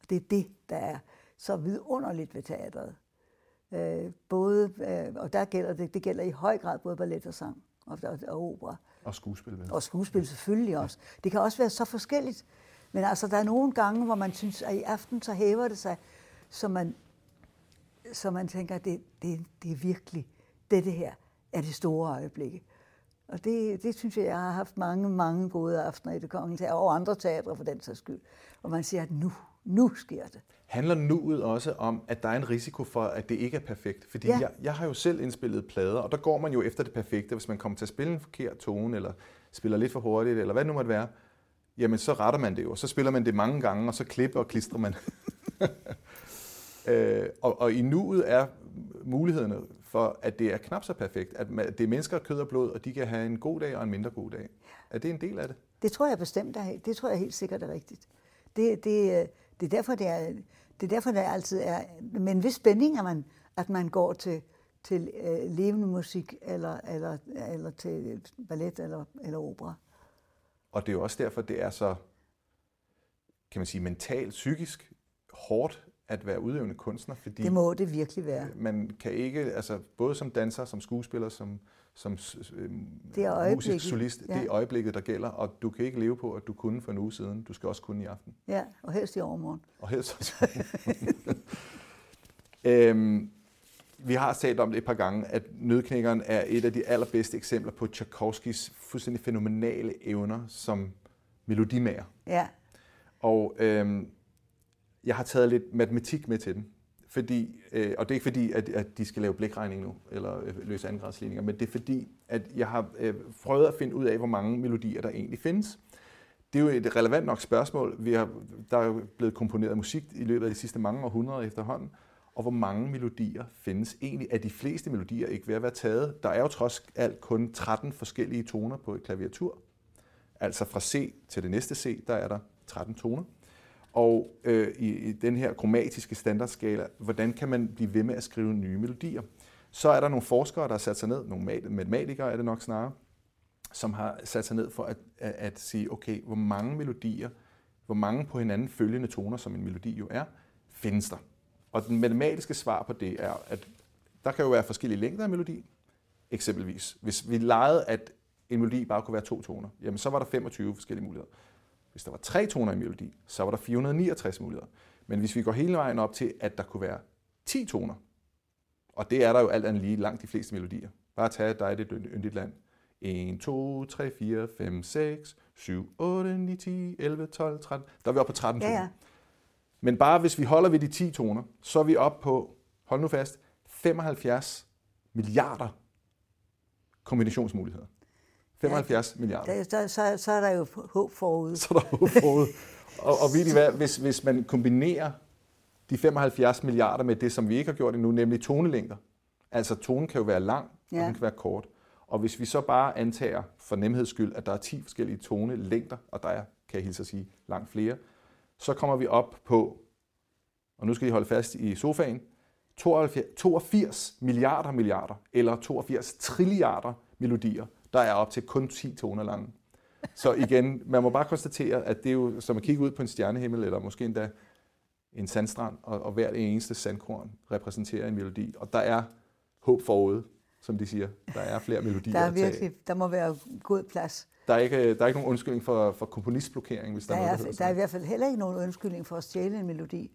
Og det er det, der er så vidunderligt ved teatret. Øh, både, øh, og der gælder det, det gælder i høj grad både ballet og sang og, og, og opera. Og skuespil. Vel? Og skuespil selvfølgelig også. Det kan også være så forskelligt. Men altså, der er nogle gange, hvor man synes, at i aften så hæver det sig, så man så man tænker, at det, det, det er virkelig, det her er det store øjeblikke. Og det, det synes jeg, jeg har haft mange, mange gode aftener i det kongelige teater, og andre teatre for den sags skyld. Og man siger, at nu, nu sker det. Handler nuet også om, at der er en risiko for, at det ikke er perfekt? Fordi ja. jeg, jeg har jo selv indspillet plader, og der går man jo efter det perfekte. Hvis man kommer til at spille en forkert tone, eller spiller lidt for hurtigt, eller hvad det nu måtte være, jamen så retter man det jo. Så spiller man det mange gange, og så klipper og klistrer man. [laughs] Øh, og, og i nuet er mulighederne for, at det er knap så perfekt. At det er mennesker kød og blod, og de kan have en god dag og en mindre god dag. Er det en del af det? Det tror jeg bestemt er, det tror jeg helt sikkert er rigtigt. Det, det, det er derfor, det er, det er derfor, det altid er med en vis spænding, at man, at man går til, til øh, levende musik, eller, eller, eller til ballet eller, eller opera. Og det er jo også derfor, det er så, kan man sige, mentalt, psykisk hårdt at være udøvende kunstner, fordi det må det virkelig være. Man kan ikke, altså både som danser, som skuespiller, som, som øh, det er musisk solist, ja. det er øjeblikket, der gælder, og du kan ikke leve på, at du kunne for en uge siden. Du skal også kunne i aften. Ja, og helst i overmorgen. Og helst også [laughs] øhm, Vi har talt om det et par gange, at Nødknækkeren er et af de allerbedste eksempler på Tchaikovskis fuldstændig fænomenale evner som melodimager. Ja. Og øhm, jeg har taget lidt matematik med til den. Fordi, øh, og det er ikke fordi, at, at de skal lave blikregning nu, eller øh, løse andengradsligninger, men det er fordi, at jeg har øh, prøvet at finde ud af, hvor mange melodier der egentlig findes. Det er jo et relevant nok spørgsmål. Vi har, der er jo blevet komponeret musik i løbet af de sidste mange århundreder efterhånden. Og hvor mange melodier findes egentlig? Er de fleste melodier ikke ved at være taget? Der er jo trods alt kun 13 forskellige toner på et klaviatur. Altså fra C til det næste C, der er der 13 toner. Og øh, i, i den her kromatiske standardskala, hvordan kan man blive ved med at skrive nye melodier? Så er der nogle forskere, der har sat sig ned, nogle matematikere er det nok snarere, som har sat sig ned for at, at, at sige, okay, hvor mange melodier, hvor mange på hinanden følgende toner, som en melodi jo er, findes der? Og den matematiske svar på det er, at der kan jo være forskellige længder af melodi. Eksempelvis, hvis vi legede, at en melodi bare kunne være to toner, jamen så var der 25 forskellige muligheder. Hvis der var tre toner i melodi, så var der 469 muligheder. Men hvis vi går hele vejen op til, at der kunne være 10 toner, og det er der jo alt andet lige langt de fleste melodier. Bare tag dig det yndigt land. 1, 2, 3, 4, 5, 6, 7, 8, 9, 10, 11, 12, 13. Der er vi oppe på 13 toner. Ja, ja. Men bare hvis vi holder ved de 10 toner, så er vi oppe på, hold nu fast, 75 milliarder kombinationsmuligheder. 75 ja, milliarder. Der, så, så er der jo håb forude. Så er der håb forude. og, og ved I hvad, hvis, hvis man kombinerer de 75 milliarder med det, som vi ikke har gjort endnu, nemlig tonelængder. Altså tonen kan jo være lang, ja. og den kan være kort. Og hvis vi så bare antager for nemheds skyld, at der er 10 forskellige tonelængder, og der er, kan jeg hilse at sige, langt flere, så kommer vi op på, og nu skal I holde fast i sofaen, 82 milliarder milliarder, eller 82 trilliarder melodier, der er op til kun 10 toner lange. Så igen, man må bare konstatere, at det er jo som at kigge ud på en stjernehimmel, eller måske endda en sandstrand, og, og hver eneste sandkorn repræsenterer en melodi. Og der er håb forude, som de siger. Der er flere melodier Der, er virkelig, der må være god plads. Der er ikke, der er ikke nogen undskyldning for, for komponistblokering, hvis der, Der er er, noget, der, hedder der er i hvert fald heller ikke nogen undskyldning for at stjæle en melodi.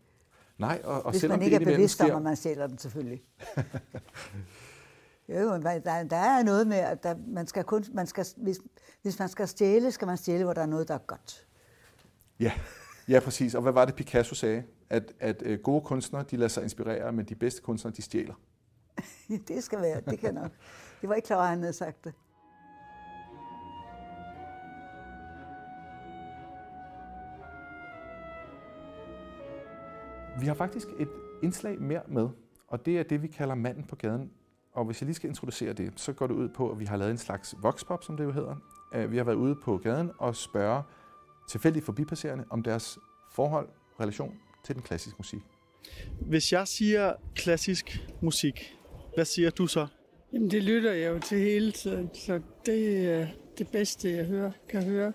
Nej, og, og Hvis selvom man ikke er det indimellem bevidst om, at man stjæler den selvfølgelig. [laughs] jo, men der, der er noget med, at der, man skal kun, man skal, hvis, hvis man skal stjæle, skal man stjæle, hvor der er noget, der er godt. Ja, ja, præcis. Og hvad var det, Picasso sagde? At, at øh, gode kunstnere, de lader sig inspirere, men de bedste kunstnere, de stjæler. [laughs] det skal være, det kan nok. Det var ikke klar, at han havde sagt det. Vi har faktisk et indslag mere med, og det er det, vi kalder manden på gaden. Og hvis jeg lige skal introducere det, så går det ud på, at vi har lavet en slags voxpop, som det jo hedder. Øh, Vi har været ude på gaden og spørge tilfældigt forbipasserende om deres forhold, relation til den klassiske musik. Hvis jeg siger klassisk musik, hvad siger du så? Jamen, det lytter jeg jo til hele tiden, så det er det bedste, jeg hører, kan høre.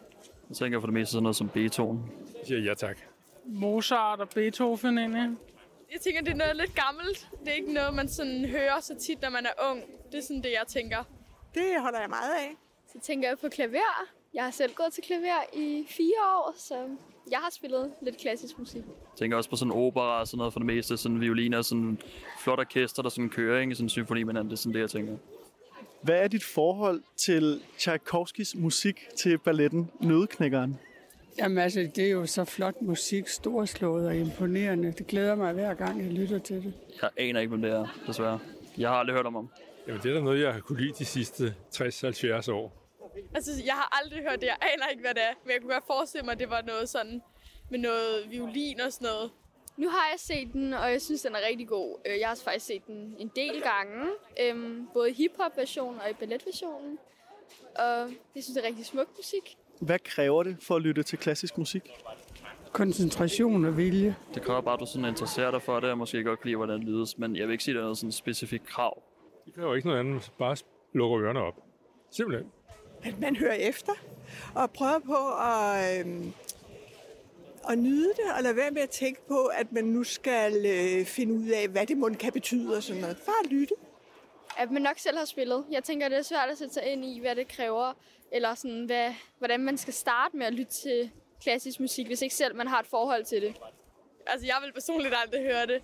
Jeg tænker for det meste sådan noget som Beethoven. Jeg siger ja tak. Mozart og Beethoven egentlig. Jeg tænker, det er noget lidt gammelt. Det er ikke noget, man sådan hører så tit, når man er ung. Det er sådan det, jeg tænker. Det holder jeg meget af. Så tænker jeg på klaver. Jeg har selv gået til klaver i fire år, så jeg har spillet lidt klassisk musik. Jeg tænker også på sådan opera og sådan noget for det meste. Sådan violiner og sådan flot orkester, der sådan kører ikke? Sådan en symfoni med hinanden. Det er sådan det, jeg tænker. Hvad er dit forhold til Tchaikovskis musik til balletten Nødeknækkeren? Jamen altså, det er jo så flot musik, storslået og imponerende. Det glæder mig hver gang, jeg lytter til det. Jeg aner ikke, hvem det er, desværre. Jeg har aldrig hørt om ham. Jamen, det er da noget, jeg har kunne lide de sidste 60-70 år. Altså, jeg har aldrig hørt det. Jeg aner ikke, hvad det er. Men jeg kunne godt forestille mig, at det var noget sådan med noget violin og sådan noget. Nu har jeg set den, og jeg synes, den er rigtig god. Øh, Jeg har faktisk set den en del gange. Øhm, Både i hiphop-versionen og i balletversionen. Og jeg synes, det er rigtig smuk musik. Hvad kræver det for at lytte til klassisk musik? Koncentration og vilje. Det kræver bare, at du sådan interesserer dig for det, og måske godt kan lide, hvordan det lydes. Men jeg vil ikke sige, at der er noget sådan specifikt krav. Det kræver ikke noget andet. Bare lukker ørerne op. Simpelthen. At man hører efter og prøver på at, øhm, at nyde det, og lade være med at tænke på, at man nu skal øh, finde ud af, hvad det mund kan betyde og sådan noget. Bare lytte. At man nok selv har spillet. Jeg tænker, det er svært at sætte sig ind i, hvad det kræver. Eller sådan, hvad, hvordan man skal starte med at lytte til klassisk musik, hvis ikke selv man har et forhold til det. Altså, jeg vil personligt aldrig høre det.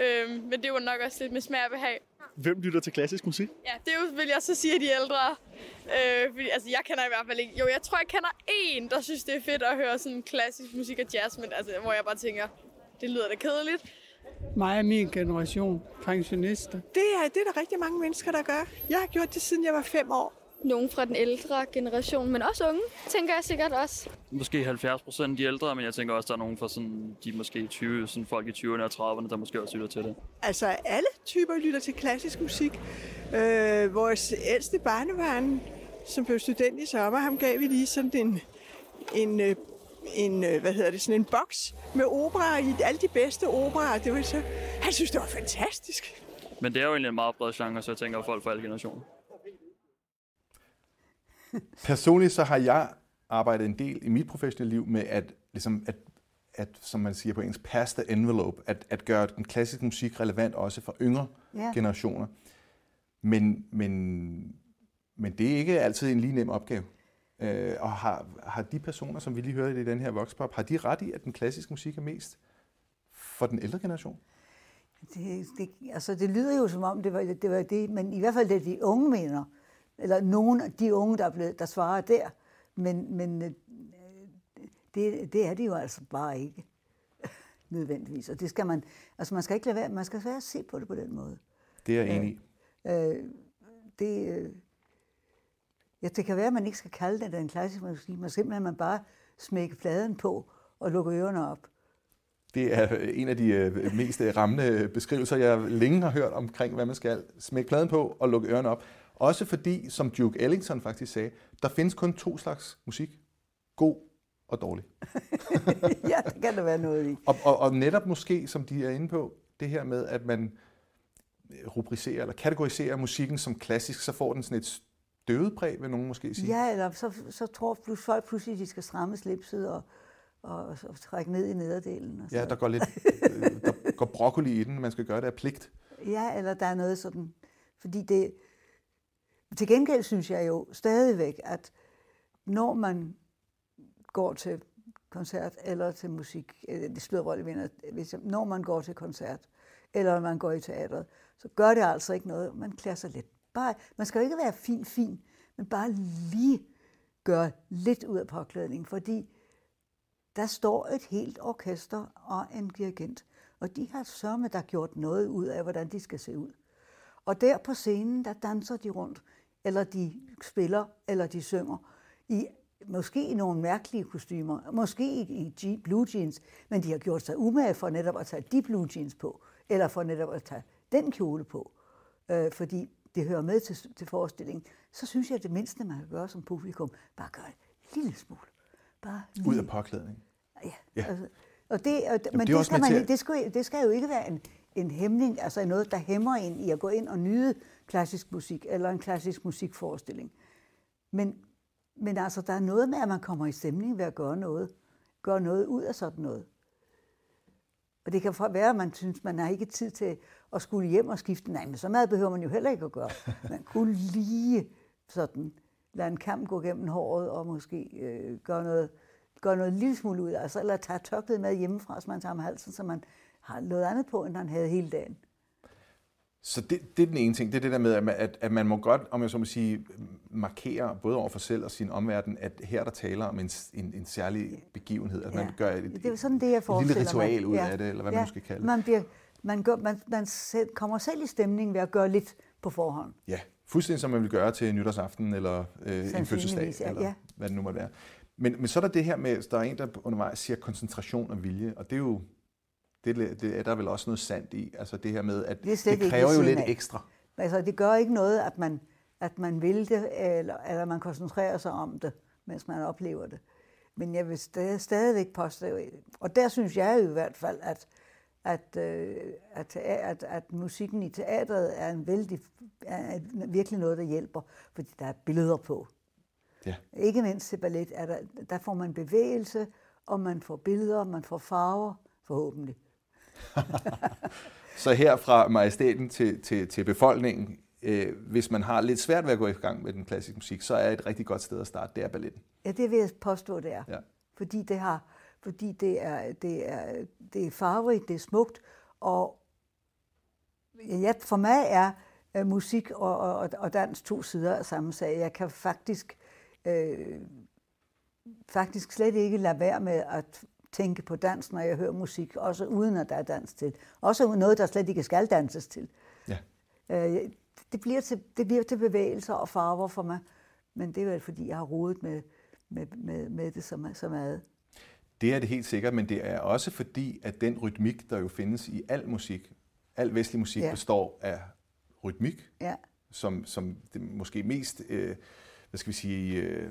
Øhm, men det er jo nok også lidt med smag og behag. Hvem lytter til klassisk musik? Ja, det er jo, vil jeg så sige, at de ældre. Øh, fordi, altså, jeg kender i hvert fald ikke... Jo, jeg tror, jeg kender en, der synes, det er fedt at høre sådan klassisk musik og jazz, men altså, hvor jeg bare tænker, det lyder da kedeligt. Mig og min generation, pensionister. Det er, det er der rigtig mange mennesker, der gør. Jeg har gjort det, siden jeg var fem år. Nogen fra den ældre generation, men også unge, tænker jeg sikkert også. Måske 70 procent de ældre, men jeg tænker også, der er nogen fra sådan, de måske 20, sådan folk i 20'erne og 30'erne, der måske også lytter til det. Altså, alle typer lytter til klassisk musik. Øh, vores ældste barnebarn, som blev student i sommer, ham gav vi lige sådan en, en, øh, en øh, hvad hedder det, sådan en boks med opera i alle de bedste operaer. Det var så, han synes, det var fantastisk. Men det er jo egentlig en meget bred genre, så jeg tænker, folk fra alle generationer. Personligt så har jeg arbejdet en del i mit professionelle liv med at, ligesom at, at som man siger på engelsk, pass the envelope, at, at gøre den klassiske musik relevant også for yngre Ja. generationer. Men, men, men det er ikke altid en lige nem opgave. Øh, og har, har de personer, som vi lige hørte i den her voxpop, har de ret i, at den klassiske musik er mest for den ældre generation? Det, det, altså, det lyder jo som om, det var, det var det, men i hvert fald det de unge mener. Eller nogle af de unge, der, er blevet, der svarer der. Men, men øh, det, det er det jo altså bare ikke [laughs] nødvendigvis. Og det skal man, altså man skal ikke lade være, man skal være at se på det på den måde. Det er jeg enig i. Øh, det, øh, ja, det kan være, at man ikke skal kalde det den klassiske musik, men simpelthen man bare smække pladen på og lukke ørerne op. Det er en af de øh, mest øh, rammende beskrivelser, jeg længe har hørt omkring, hvad man skal. Smække pladen på og lukke ørerne op. Også fordi, som Duke Ellington faktisk sagde, der findes kun to slags musik. God og dårlig. [laughs] ja, det kan der være noget i. Og, og, og netop måske, som de er inde på, det her med, at man rubricerer eller kategoriserer musikken som klassisk, så får den sådan et støvet præg, vil nogen måske sige. Ja, eller så, så tror plus, folk pludselig, at de skal stramme slipset og, og, og trække ned i nederdelen. Og så. Ja, der går lidt [laughs] der går broccoli i den, man skal gøre det af pligt. Ja, eller der er noget sådan, fordi det, til gengæld synes jeg jo stadigvæk, at når man går til koncert eller til musik, det spiller rolle, hvis når man går til koncert, eller man går i teatret, så gør det altså ikke noget. Man klæder sig lidt. Bare, man skal jo ikke være fin, fin, men bare lige gøre lidt ud af påklædningen, fordi der står et helt orkester og en dirigent, og de har sørme der gjort noget ud af, hvordan de skal se ud. Og der på scenen, der danser de rundt, eller de spiller, eller de synger, i måske i nogle mærkelige kostymer, måske i blue jeans, men de har gjort sig umage for netop at tage de blue jeans på, eller for netop at tage den kjole på, øh, fordi det hører med til, til forestillingen, så synes jeg, at det mindste, man kan gøre som publikum, bare gøre en lille smule. Bare lige. Ud af påklædning. Ja. ja. Altså, og det, og, Jamen, men det, det, skal man, det, skal, det skal jo ikke være en, en hæmning, altså noget, der hæmmer ind i at gå ind og nyde klassisk musik, eller en klassisk musikforestilling. Men, men altså, der er noget med, at man kommer i stemning ved at gøre noget. Gøre noget ud af sådan noget. Og det kan være, at man synes, man har ikke tid til at skulle hjem og skifte. Nej, men så meget behøver man jo heller ikke at gøre. [laughs] Man kunne lige sådan lade en kamp gå gennem håret og måske øh, gøre noget, gøre noget lille smule ud. Altså, eller tage tørklædet med hjemmefra, så man tager med halsen, så man har noget andet på, end han havde hele dagen. Så det, det er den ene ting, det er det der med, at man, at, at man må godt, om jeg så må sige, markere både over for selv og sin omverden, at her der taler om en, en, en særlig begivenhed, at ja. man gør et, det er sådan, det, jeg et lille ritual ud ja. af det, eller hvad ja. man skal kalde det. Man, bliver, man, gør, man, man selv, kommer selv i stemning ved at gøre lidt på forhånd. Ja, fuldstændig som man vil gøre til nytårsaften, eller øh, en fødselsdag, ja, eller ja. hvad det nu måtte være. Men, men så er der det her med, der er en, der undervejs siger koncentration og vilje, og det er jo det, det er der vel også noget sandt i. Altså det her med, at det, det kræver jo lidt af. ekstra. Altså det gør ikke noget, at man, at man vil det, eller, eller man koncentrerer sig om det, mens man oplever det. Men jeg vil stadig, stadigvæk påstå, og der synes jeg i hvert fald, at, at, øh, at, at, at musikken i teatret er, en vældig, er virkelig noget, der hjælper, fordi der er billeder på. Ja. Ikke mindst til ballet, er der, der får man bevægelse, og man får billeder, man får farver, forhåbentlig. [laughs] så her fra majestæten til, til, til befolkningen, øh, hvis man har lidt svært ved at gå i gang med den klassiske musik, så er et rigtig godt sted at starte, det er balletten. Ja, det vil jeg påstå, det er. Ja. Fordi det har, fordi det er, det er, det er farverigt, det er smukt, og ja, for mig er uh, musik og, og, og dans to sider af samme sag. Jeg kan faktisk, øh, faktisk slet ikke lade være med at tænke på dans, når jeg hører musik, også uden at der er dans til. Også noget, der slet ikke skal danses til. Ja. Øh, det, bliver til, det bliver til bevægelser og farver for mig, men det er vel, fordi jeg har rodet med, med, med, med det så, så meget. Det er det helt sikkert, men det er også fordi, at den rytmik, der jo findes i al musik, al vestlig musik ja. består af rytmik, ja. som, som det måske mest, øh, hvad skal vi sige, øh,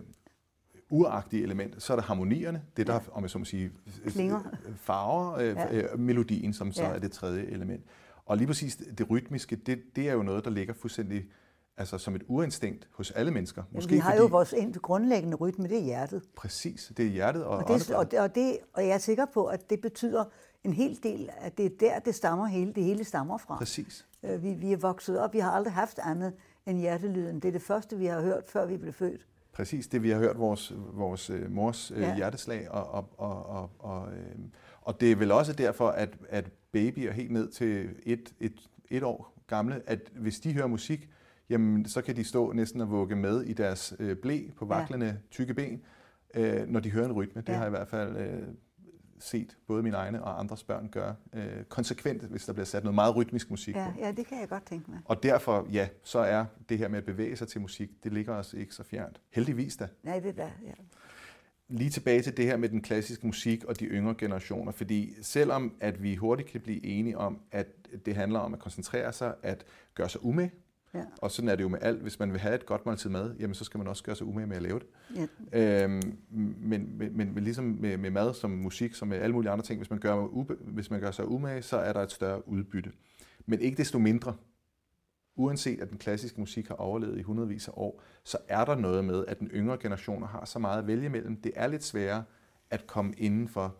uragtige element, så er der harmonierne, det der, ja. om jeg så må sige, Klinger. farver, øh, ja. øh, melodien, som så ja. er det tredje element. Og lige præcis det rytmiske, det, det er jo noget, der ligger fuldstændig altså som et urinstinkt hos alle mennesker. Måske vi har fordi, jo vores grundlæggende rytme, det er hjertet. Præcis, det er hjertet og og, det, og, det, og, det, og jeg er sikker på, at det betyder en hel del, at det er der, det stammer hele, det hele stammer fra. Præcis. Øh, vi, vi er vokset op, vi har aldrig haft andet end hjertelyden. Det er det første, vi har hørt, før vi blev født. Præcis, det vi har hørt vores, vores øh, mors øh, ja. hjerteslag, og, og, og, og, og, øh, og det er vel også derfor, at, at babyer helt ned til et, et, et år gamle, at hvis de hører musik, jamen så kan de stå næsten og vugge med i deres øh, blæ på vaklende ja. tykke ben, øh, når de hører en rytme. Det ja. har i hvert fald øh, set både mine egne og andres børn gøre øh, konsekvent, hvis der bliver sat noget meget rytmisk musik ja, på. Ja, det kan jeg godt tænke mig. Og derfor, ja, så er det her med at bevæge sig til musik, det ligger os ikke så fjernt. Heldigvis da. Nej, det er da, ja. Lige tilbage til det her med den klassiske musik og de yngre generationer, fordi selvom at vi hurtigt kan blive enige om, at det handler om at koncentrere sig, at gøre sig umage, Ja. Og sådan er det jo med alt. Hvis man vil have et godt måltid mad, jamen så skal man også gøre sig umage med at lave det. Ja. Øhm, men, men, men, men ligesom med, med mad, som musik, som med alle mulige andre ting, hvis man, gør, ube, hvis man gør sig umage, så er der et større udbytte. Men ikke desto mindre, uanset at den klassiske musik har overlevet i hundredvis af år, så er der noget med, at den yngre generationer har så meget at vælge mellem. Det er lidt sværere at komme inden for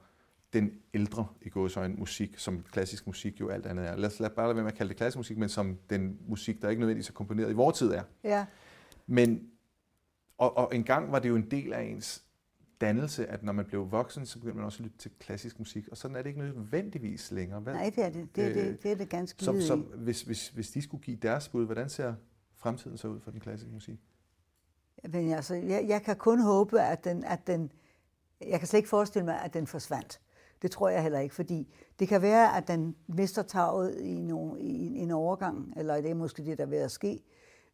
den ældre i gåsøjne musik, som klassisk musik jo alt andet er. Lad os lad bare lade være med at kalde det klassisk musik, men som den musik, der ikke nødvendigvis er komponeret i vores tid er. Ja. Men, og, og engang var det jo en del af ens dannelse, at når man blev voksen, så begyndte man også at lytte til klassisk musik, og sådan er det ikke nødvendigvis længere. Hvad? Nej, det er det. Det er det, det, er det ganske så, så hvis, hvis, hvis de skulle give deres bud, hvordan ser fremtiden så ud for den klassiske musik? Men altså, jeg, jeg kan kun håbe, at den, at den... Jeg kan slet ikke forestille mig, at den forsvandt. Det tror jeg heller ikke, fordi det kan være, at den mister taget i, no, i en overgang, eller det er måske det, der er ved at ske.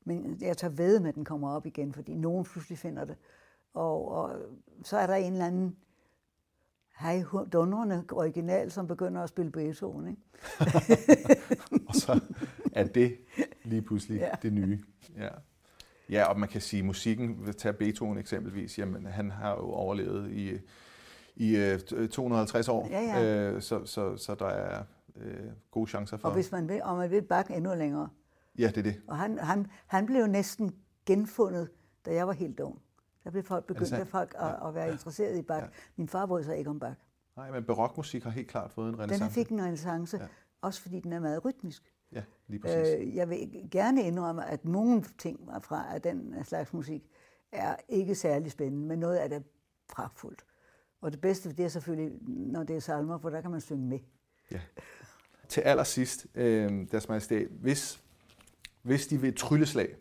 Men jeg tager ved med, at den kommer op igen, fordi nogen pludselig finder det. Og, og så er der en eller anden hej dundrende original, som begynder at spille Beethoven. Ikke? [laughs] og så er det lige pludselig Ja. det nye. Ja. ja, og man kan sige, musikken, vil tage Beethoven eksempelvis, jamen han har jo overlevet i, i øh, 250 år, Ja, ja. Øh, så, så, så der er øh, gode chancer for... Og hvis man vil, og man vil Bach endnu længere. Ja, det er det. Og han, han, han blev næsten genfundet, da jeg var helt ung. Der blev folk begyndt at, folk at, Ja. at være interesseret i Bach. Ja. Min far brød sig ikke om Bach. Nej, men barokmusik har helt klart fået en Den renaissance. fik en renaissance, Ja. ja. også fordi den er meget rytmisk. Ja, lige præcis. Øh, jeg vil gerne indrømme, at nogle ting fra af den slags musik er ikke særlig spændende, men noget af det er pragtfuldt. Og det bedste, det er selvfølgelig, når det er salmer, for der kan man synge med. Ja. Til allersidst, øh, deres majestæt, hvis, hvis de ved et trylleslag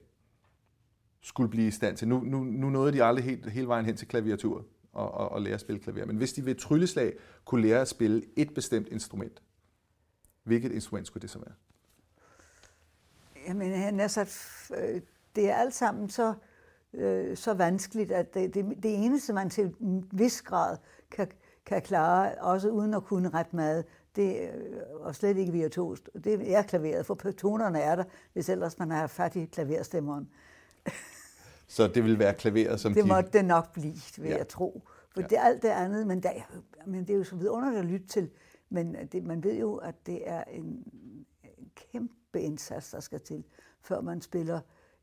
skulle blive i stand til, nu, nu, nu nåede de aldrig helt, hele vejen hen til klaviatur og, og, og lære at spille klaver, men hvis de ved et trylleslag kunne lære at spille et bestemt instrument, hvilket instrument skulle det så være? Jamen, han er så, øh, det er alt sammen så, øh, så vanskeligt, at det, det, det eneste, man til en vis grad kan, kan klare, også uden at kunne ret meget, det er og slet ikke virtuost. Det er klaveret, for tonerne er der, hvis ellers man har fat i klaverstemmeren. [laughs] Så det vil være klaveret, som Det de... måtte det nok blive, vil Ja. jeg tro. For Ja. det er alt det andet, men, der, er- men det er jo så vidunderligt at lytte til. Men det, man ved jo, at det er en, en kæmpe indsats, der skal til, før man spiller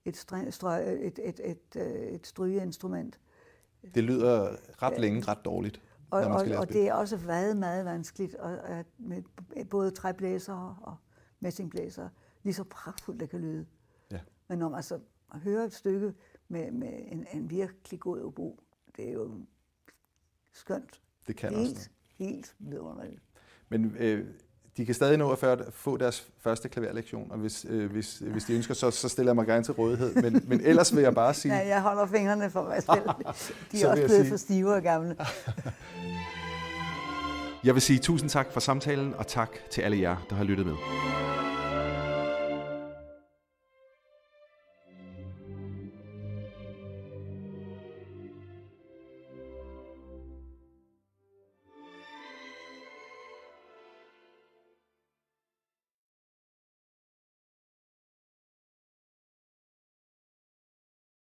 et, stræ, strø, et, et, et, et, et strygeinstrument. Det lyder ret længe ret dårligt, Og, når man og, skal og det er også meget, meget vanskeligt og, at med både træblæsere og messingblæsere. Lige så pragtfuldt det kan lyde. Ja. Men når man altså hører et stykke med, med en, en virkelig god obo, det er jo skønt. Det kan også helt, helt vidunderligt. Men øh, de kan stadig nå at få deres første klaverlektion, og hvis, øh, hvis, hvis de ønsker, så, så stiller jeg mig gerne til rådighed. Men, men ellers vil jeg bare sige... [laughs] Ja, jeg holder fingrene for mig selv. [laughs] De er også blevet sige- for stive og gamle. Jeg vil sige tusind tak for samtalen, og tak til alle jer, der har lyttet med.